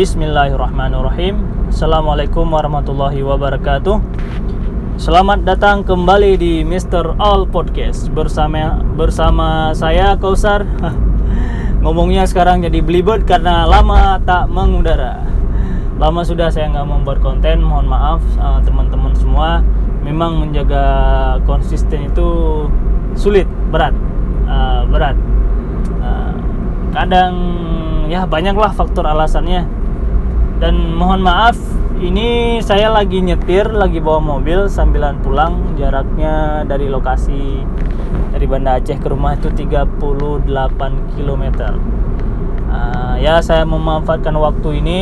Bismillahirrahmanirrahim. Assalamualaikum warahmatullahi wabarakatuh. Selamat datang kembali di Mr. All Podcast. Bersama bersama saya Kausar. Ngomongnya sekarang jadi belibet karena lama tak mengudara. Lama sudah saya nggak membuat konten Mohon maaf uh, teman-teman semua. Memang menjaga konsisten itu sulit, berat uh, Berat. Uh, Kadang ya banyaklah faktor alasannya dan mohon maaf ini saya lagi nyetir lagi bawa mobil sambilan pulang jaraknya dari lokasi dari Banda Aceh ke rumah itu 38 km uh, ya saya memanfaatkan waktu ini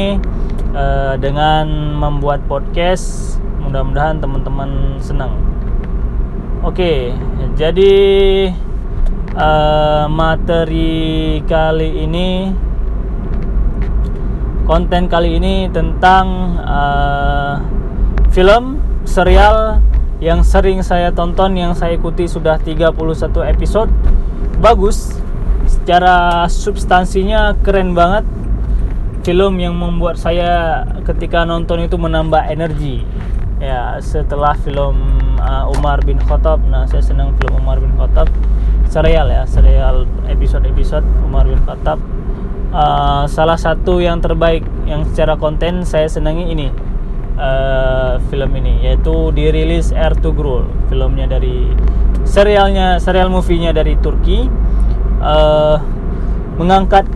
uh, dengan membuat podcast. Mudah-mudahan teman-teman senang. Oke jadi uh, materi kali ini konten kali ini tentang uh, film serial yang sering saya tonton yang saya ikuti sudah 31 episode. Bagus secara substansinya keren banget. Film yang membuat saya ketika nonton itu menambah energi. Ya setelah film uh, Umar bin Khattab. Nah saya senang film Umar bin Khattab. Serial ya serial episode-episode Umar bin Khattab uh, salah satu yang terbaik yang secara konten saya senangi ini uh, film ini yaitu dirilis Ertugrul filmnya dari serialnya serial movie-nya dari Turki. Uh, mengangkat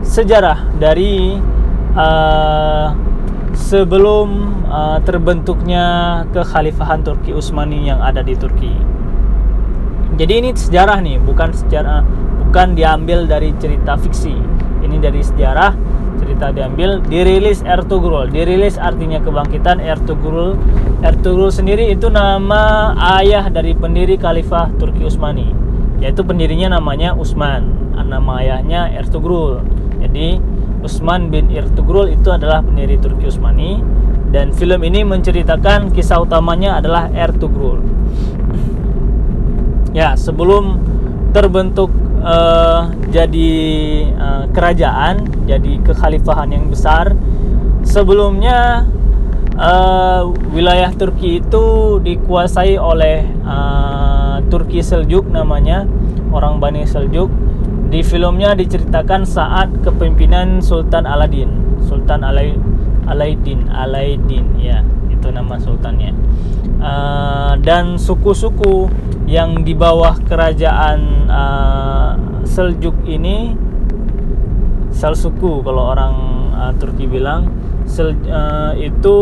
sejarah dari uh, sebelum uh, terbentuknya kekhalifahan Turki Utsmani yang ada di Turki. Jadi ini sejarah nih, bukan sejarah bukan diambil dari cerita fiksi ini dari sejarah cerita diambil dirilis Ertugrul dirilis artinya kebangkitan Ertugrul Ertugrul sendiri itu nama ayah dari pendiri Khalifah Turki Utsmani yaitu pendirinya namanya Utsman. Nama ayahnya Ertugrul jadi Utsman bin Ertugrul itu adalah pendiri Turki Utsmani. Dan film ini menceritakan kisah utamanya adalah Ertugrul ya sebelum terbentuk uh, jadi uh, kerajaan, jadi kekhalifahan yang besar. Sebelumnya uh, wilayah Turki itu dikuasai oleh uh, Turki Seljuk namanya, orang Bani Seljuk. Di filmnya diceritakan saat kepemimpinan Sultan Aladin, Sultan Alai Alaidin, Alaidin ya, itu nama sultannya. Uh, dan suku-suku yang di bawah kerajaan uh, Seljuk ini Selsuku kalau orang uh, Turki bilang Sel, uh, itu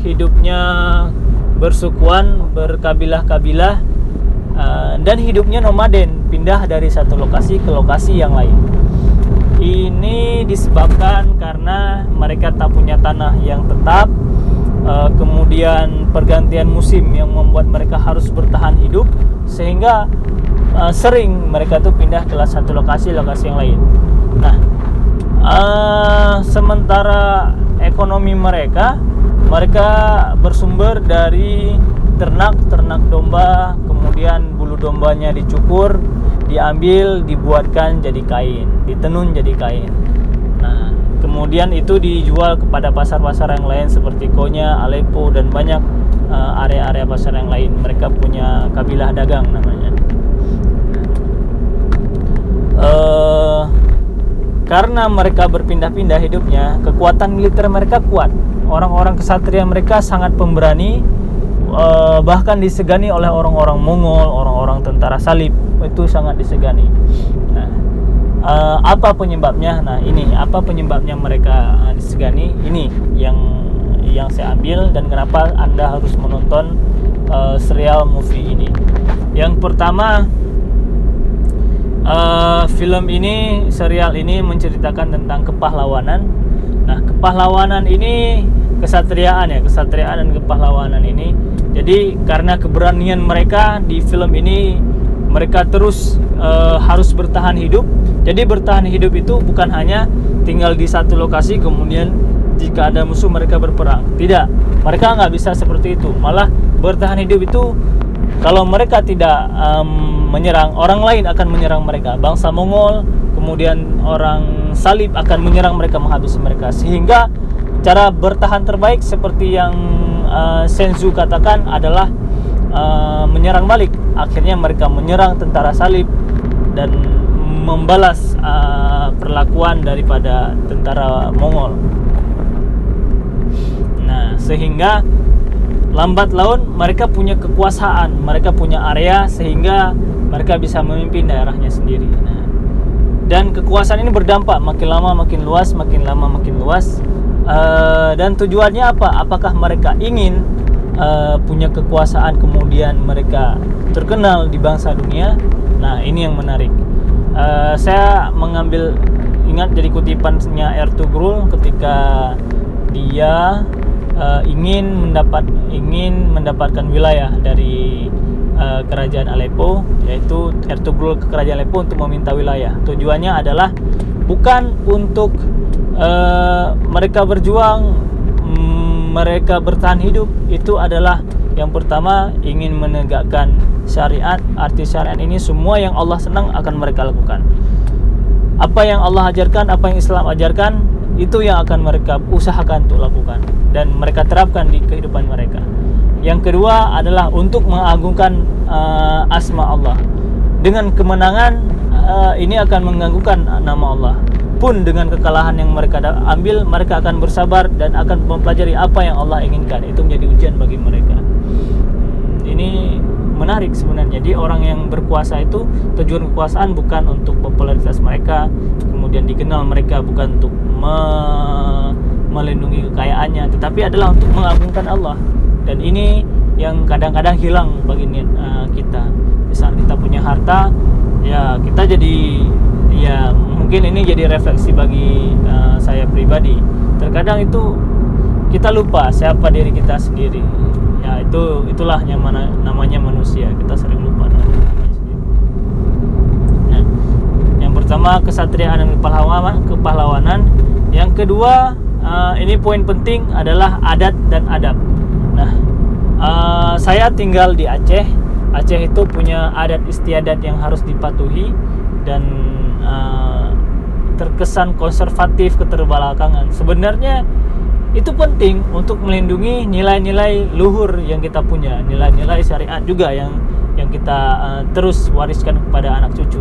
hidupnya bersukuan berkabilah-kabilah uh, dan hidupnya nomaden pindah dari satu lokasi ke lokasi yang lain ini disebabkan karena mereka tak punya tanah yang tetap uh, kemudian pergantian musim yang membuat mereka harus bertahan hidup sehingga uh, sering mereka tuh pindah ke satu lokasi lokasi yang lain. Nah, uh, sementara ekonomi mereka mereka bersumber dari ternak ternak domba, kemudian bulu dombanya dicukur, diambil, dibuatkan jadi kain, ditenun jadi kain. Nah, kemudian itu dijual kepada pasar-pasar yang lain seperti Konya, Aleppo dan banyak Eh, area-area uh, pasar yang lain. Mereka punya kabilah dagang namanya. Uh, karena mereka berpindah-pindah hidupnya kekuatan militer mereka kuat. Orang-orang kesatria mereka sangat pemberani uh, bahkan disegani oleh orang-orang Mongol orang-orang tentara salib. Itu sangat disegani. Nah uh, apa penyebabnya nah ini apa penyebabnya mereka uh, disegani ini yang yang saya ambil dan kenapa Anda harus menonton uh, serial movie ini. Yang pertama uh, film ini serial ini menceritakan tentang kepahlawanan. Nah, kepahlawanan ini kesatriaan ya, kesatriaan dan kepahlawanan ini. Jadi karena keberanian mereka di film ini mereka terus uh, harus bertahan hidup. Jadi bertahan hidup itu bukan hanya tinggal di satu lokasi kemudian jika ada musuh mereka berperang. Tidak, mereka nggak bisa seperti itu. Malah bertahan hidup itu kalau mereka tidak um, menyerang, orang lain akan menyerang mereka. Bangsa Mongol, kemudian orang Salib akan menyerang mereka, menghabisi mereka. Sehingga cara bertahan terbaik seperti yang uh, Senzu katakan adalah uh, menyerang balik. Akhirnya mereka menyerang tentara salib dan membalas uh, perlakuan daripada tentara Mongol. Nah, sehingga lambat laun mereka punya kekuasaan, mereka punya area sehingga mereka bisa memimpin daerahnya sendiri. Nah, dan kekuasaan ini berdampak makin lama makin luas, makin lama makin luas. Uh, dan tujuannya apa? Apakah mereka ingin uh, punya kekuasaan kemudian mereka terkenal di bangsa dunia? Nah, ini yang menarik. Uh, saya mengambil ingat dari kutipannya Ertugrul ketika dia uh, ingin mendapat ingin mendapatkan wilayah dari uh, kerajaan Aleppo yaitu Ertugrul ke kerajaan Aleppo untuk meminta wilayah. Tujuannya adalah bukan untuk uh, mereka berjuang mm, mereka bertahan hidup itu adalah yang pertama ingin menegakkan syariat arti syariat ini semua yang Allah senang akan mereka lakukan apa yang Allah ajarkan apa yang Islam ajarkan itu yang akan mereka usahakan untuk lakukan dan mereka terapkan di kehidupan mereka yang kedua adalah untuk mengagungkan uh, asma Allah. Dengan kemenangan uh, ini akan mengganggukan nama Allah. Pun dengan kekalahan yang mereka ambil, mereka akan bersabar dan akan mempelajari apa yang Allah inginkan. Itu menjadi ujian bagi mereka. Ini menarik sebenarnya. Jadi orang yang berkuasa itu tujuan kekuasaan bukan untuk popularitas mereka, kemudian dikenal mereka bukan untuk me melindungi kekayaannya, tetapi adalah untuk mengagungkan Allah. Dan ini yang kadang-kadang hilang bagi uh, kita. Di saat kita punya harta ya kita jadi ya mungkin ini jadi refleksi bagi uh, saya pribadi. Terkadang itu kita lupa siapa diri kita sendiri ya itu itulah yang mana namanya manusia kita sering lupa nah yang pertama kesatriaan dan kepahlawanan kepahlawanan yang kedua uh, ini poin penting adalah adat dan adab Nah, uh, saya tinggal di Aceh. Aceh itu punya adat istiadat yang harus dipatuhi dan uh, terkesan konservatif keterbelakangan. Sebenarnya itu penting untuk melindungi nilai-nilai luhur yang kita punya, nilai-nilai syariat juga yang yang kita uh, terus wariskan kepada anak cucu.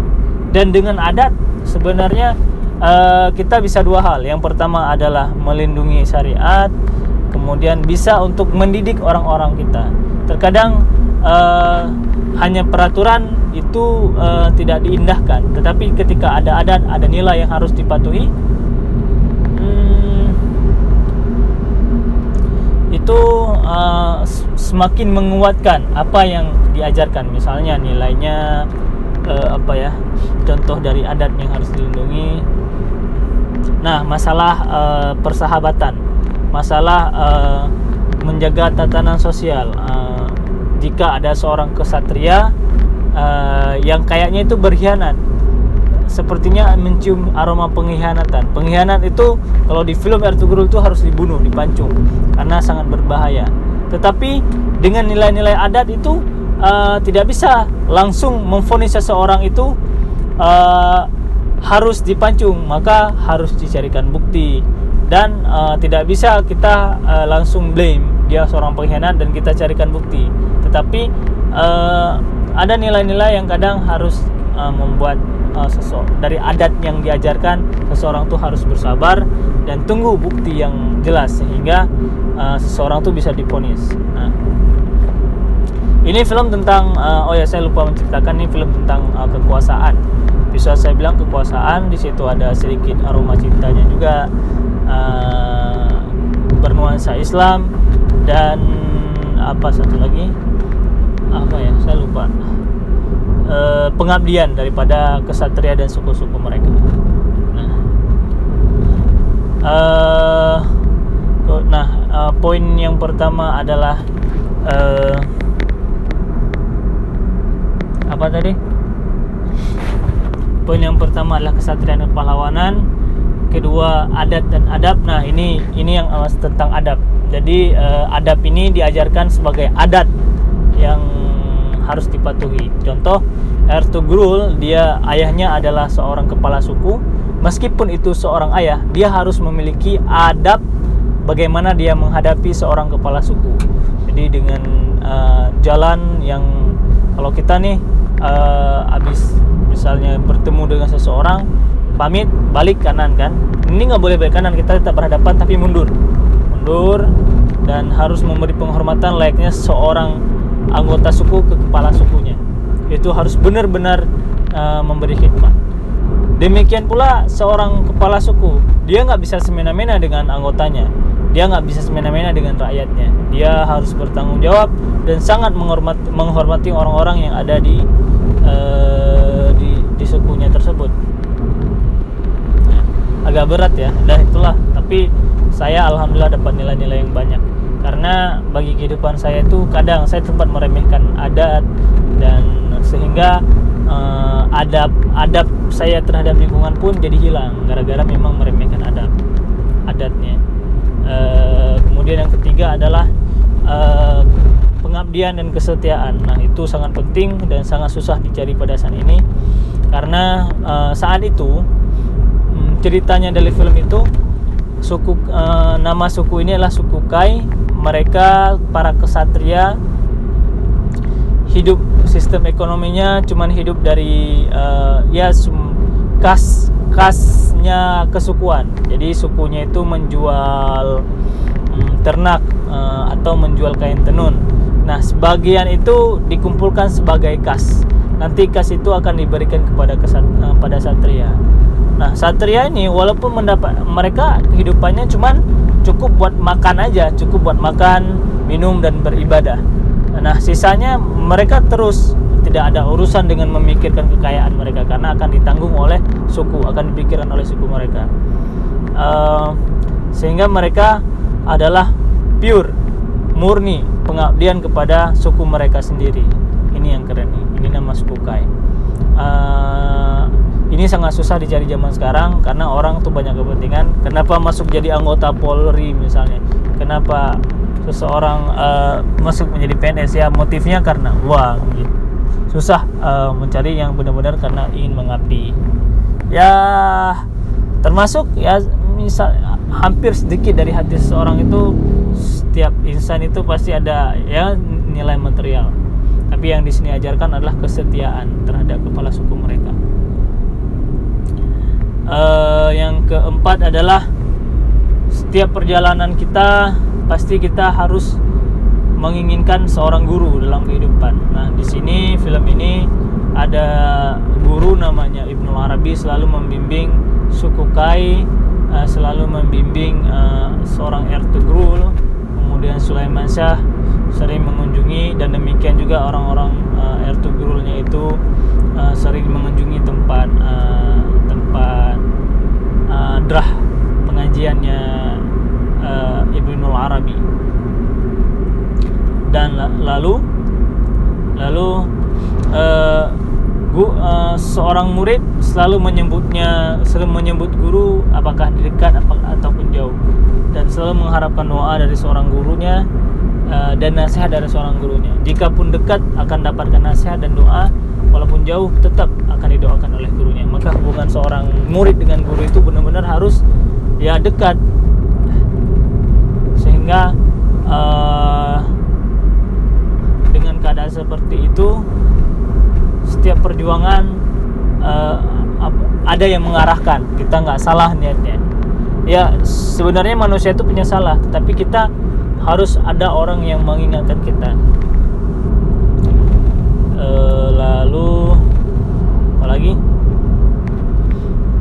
Dan dengan adat sebenarnya uh, kita bisa dua hal. Yang pertama adalah melindungi syariat, kemudian bisa untuk mendidik orang-orang kita. Terkadang uh, hanya peraturan itu uh, tidak diindahkan, tetapi ketika ada adat, ada nilai yang harus dipatuhi, hmm, itu uh, semakin menguatkan apa yang diajarkan. Misalnya nilainya uh, apa ya? Contoh dari adat yang harus dilindungi. Nah, masalah uh, persahabatan masalah uh, menjaga tatanan sosial. Uh, jika ada seorang kesatria uh, yang kayaknya itu berkhianat, sepertinya mencium aroma pengkhianatan. Pengkhianat itu kalau di film Ertugrul itu harus dibunuh, dipancung karena sangat berbahaya. Tetapi dengan nilai-nilai adat itu uh, tidak bisa langsung memfonis seseorang itu uh, harus dipancung, maka harus dicarikan bukti dan uh, tidak bisa kita uh, langsung blame dia seorang pengkhianat dan kita carikan bukti tetapi uh, ada nilai-nilai yang kadang harus uh, membuat uh, dari adat yang diajarkan seseorang tuh harus bersabar dan tunggu bukti yang jelas sehingga uh, seseorang tuh bisa diponis. Nah ini film tentang uh, oh ya saya lupa menceritakan ini film tentang uh, kekuasaan. Bisa saya bilang kekuasaan di situ ada sedikit aroma cintanya juga uh, bernuansa Islam dan apa satu lagi? Apa ya? Saya lupa uh, pengabdian daripada kesatria dan suku-suku mereka. Nah uh, nah uh, poin yang pertama adalah uh, apa tadi? Poin yang pertama adalah kesatria dan pahlawanan. Kedua adat dan adab. Nah ini ini yang tentang adab. Jadi uh, adab ini diajarkan sebagai adat yang harus dipatuhi. Contoh Ertugrul dia ayahnya adalah seorang kepala suku. Meskipun itu seorang ayah dia harus memiliki adab bagaimana dia menghadapi seorang kepala suku. Jadi dengan uh, jalan yang kalau kita nih uh, habis misalnya bertemu dengan seseorang pamit balik kanan kan. Ini nggak boleh balik kanan kita tetap berhadapan tapi mundur. Mundur dan harus memberi penghormatan layaknya seorang anggota suku ke kepala sukunya. Itu harus benar-benar uh, memberi khidmat. Demikian pula seorang kepala suku dia nggak bisa semena-mena dengan anggotanya. Dia nggak bisa semena-mena dengan rakyatnya. Dia harus bertanggung jawab dan sangat menghormati menghormati orang-orang yang ada di uh, di, di sukunya tersebut. Agak berat ya dan itulah. Tapi saya alhamdulillah dapat nilai-nilai yang banyak karena bagi kehidupan saya itu kadang saya sempat meremehkan adat dan sehingga uh, adab adab saya terhadap lingkungan pun jadi hilang gara-gara memang meremehkan adab adatnya Eh, kemudian yang ketiga adalah uh, pengabdian dan kesetiaan. Nah, itu sangat penting dan sangat susah dicari pada saat ini karena uh, saat itu um, ceritanya dari film itu suku uh, nama suku ini adalah suku Kai. Mereka para kesatria hidup sistem ekonominya cuman hidup dari uh, ya kas khasnya kesukuan. Jadi sukunya itu menjual hmm, ternak uh, atau menjual kain tenun. Nah, sebagian itu dikumpulkan sebagai kas. Nanti kas itu akan diberikan kepada kesat, uh, pada satria. Nah, satria ini walaupun mendapat mereka kehidupannya cuman cukup buat makan aja, cukup buat makan, minum dan beribadah. Nah, sisanya mereka terus tidak ada urusan dengan memikirkan kekayaan mereka karena akan ditanggung oleh suku akan dipikirkan oleh suku mereka. Uh, sehingga mereka adalah pure murni pengabdian kepada suku mereka sendiri. Ini yang keren nih ini nama suku Kai. Uh, ini sangat susah dicari zaman sekarang karena orang tuh banyak kepentingan. Kenapa masuk jadi anggota Polri misalnya? Kenapa seseorang uh, masuk menjadi PNS ya motifnya karena uang gitu. Susah uh, mencari yang benar-benar karena ingin mengabdi. Ya termasuk ya misal hampir sedikit dari hati seseorang itu setiap insan itu pasti ada ya nilai material. Tapi yang di sini ajarkan adalah kesetiaan terhadap kepala suku mereka uh, yang keempat adalah setiap perjalanan kita pasti kita harus menginginkan seorang guru dalam kehidupan. Nah, di sini film ini ada guru namanya Ibnu Arabi selalu membimbing suku Kai, uh, selalu membimbing uh, seorang Ertugrul, kemudian Sulaiman Shah sering mengunjungi dan demikian juga orang-orang uh, Ertugrulnya itu uh, sering mengunjungi tempat uh, tempat uh, drah pengajiannya uh, Ibnu Arabi. Dan lalu lalu uh, gu, uh, seorang murid selalu menyebutnya selalu menyebut guru apakah dekat ataupun jauh. Dan selalu mengharapkan doa dari seorang gurunya uh, dan nasihat dari seorang gurunya. Jika pun dekat akan dapatkan nasihat dan doa. Walaupun jauh tetap akan didoakan oleh gurunya. Maka hubungan seorang murid dengan guru itu benar-benar harus ya dekat. Sehingga uh, keadaan seperti itu setiap perjuangan uh, ada yang mengarahkan. Kita nggak salah niatnya. Ya sebenarnya manusia itu punya salah tetapi kita harus ada orang yang mengingatkan kita. Uh, lalu apa lagi?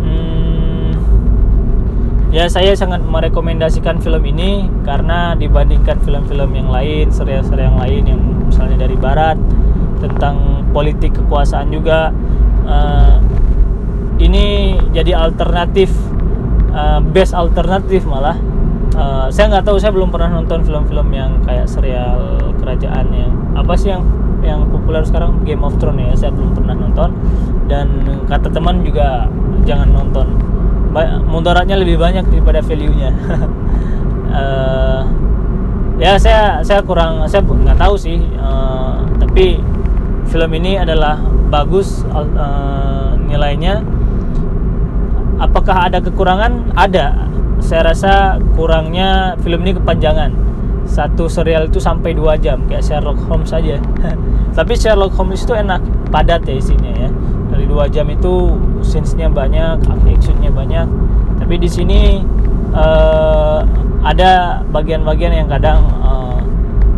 Hmm, ya saya sangat merekomendasikan film ini karena dibandingkan film-film yang lain serial-serial yang lain yang misalnya dari barat tentang politik kekuasaan juga uh, ini jadi alternatif uh, best alternatif malah uh, saya nggak tahu saya belum pernah nonton film-film yang kayak serial kerajaan yang apa sih yang yang populer sekarang? Game of Thrones ya saya belum pernah nonton. Dan kata teman juga jangan nonton. Mudaratnya lebih banyak daripada value-nya. Uh, ya saya saya kurang saya nggak tahu sih. Uh, tapi film ini adalah bagus uh, nilainya. Apakah ada kekurangan? Ada saya rasa kurangnya film ini kepanjangan. Satu serial itu sampai dua jam kayak Sherlock Holmes saja tapi Sherlock Holmes itu enak padat ya isinya ya. Dari dua jam itu scenes-nya banyak actionnya banyak. Tapi di sini uh, ada bagian-bagian yang kadang uh,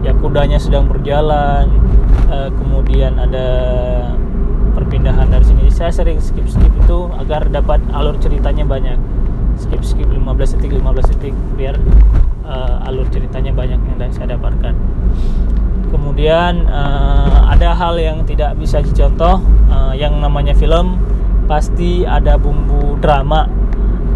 ya kudanya sedang berjalan uh, kemudian ada perpindahan dari sini. Saya sering skip skip itu agar dapat alur ceritanya banyak skip skip 15 detik 15 detik biar uh, alur ceritanya banyak yang saya dapatkan. Kemudian uh, ada hal yang tidak bisa dicontoh uh, yang namanya film. Pasti ada bumbu drama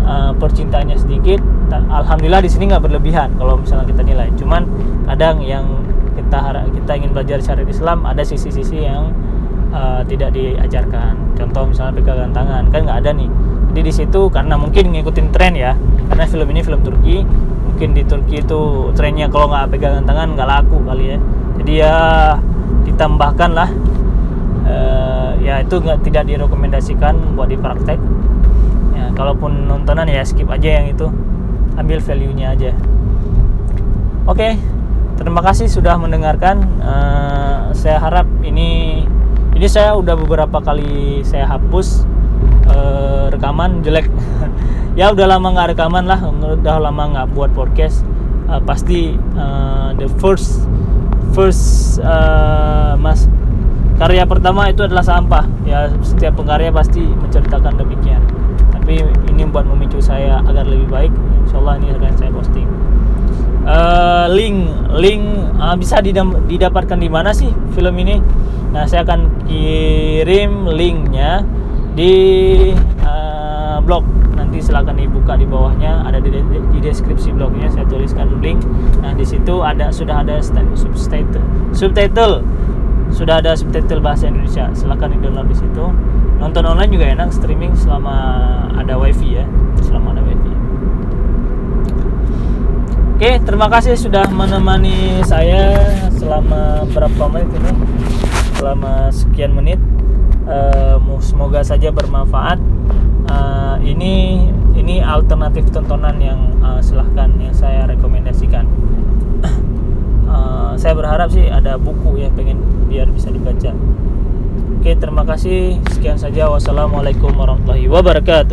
uh, percintaannya sedikit. Alhamdulillah di sini nggak berlebihan kalau misalnya kita nilai. Cuman kadang yang kita kita ingin belajar syariat Islam ada sisi-sisi yang uh, tidak diajarkan. Contoh misalnya pegangan tangan kan nggak ada nih jadi di situ karena mungkin ngikutin tren ya. Karena film ini film Turki. Mungkin di Turki itu trennya kalau nggak pegangan tangan nggak laku kali ya. Jadi ya ditambahkan lah. Uh, ya itu nggak tidak direkomendasikan buat dipraktek. Ya kalaupun nontonan ya skip aja yang itu. Ambil value nya aja. Oke okay, terima kasih sudah mendengarkan. Uh, saya harap ini ini saya udah beberapa kali saya hapus uh, rekaman jelek. Ya udah lama nggak rekaman lah. Udah lama nggak buat podcast. Uh, pasti uh, the first first uh, mas karya pertama itu adalah sampah. Ya setiap pengkarya pasti menceritakan demikian. Tapi ini buat memicu saya agar lebih baik. Insya Allah ini akan saya posting. Uh, link link uh, bisa didapatkan di mana sih film ini? Nah saya akan kirim linknya di uh, blog nanti silahkan dibuka di bawahnya. Ada di, di deskripsi blognya saya tuliskan link. Nah di situ ada sudah ada subtitle subtitle. Sudah ada subtitle bahasa Indonesia. Silahkan di download di situ. Nonton online juga enak streaming selama ada wifi ya. Selama ada wifi. Oke terima kasih sudah menemani saya selama berapa menit ini? Selama sekian menit uh, semoga saja bermanfaat. Uh, ini ini alternatif tontonan yang uh, silahkan yang saya rekomendasikan. Uh, saya berharap sih ada buku ya pengen biar bisa dibaca. Oke terima kasih. Sekian saja. Wassalamualaikum warahmatullahi wabarakatuh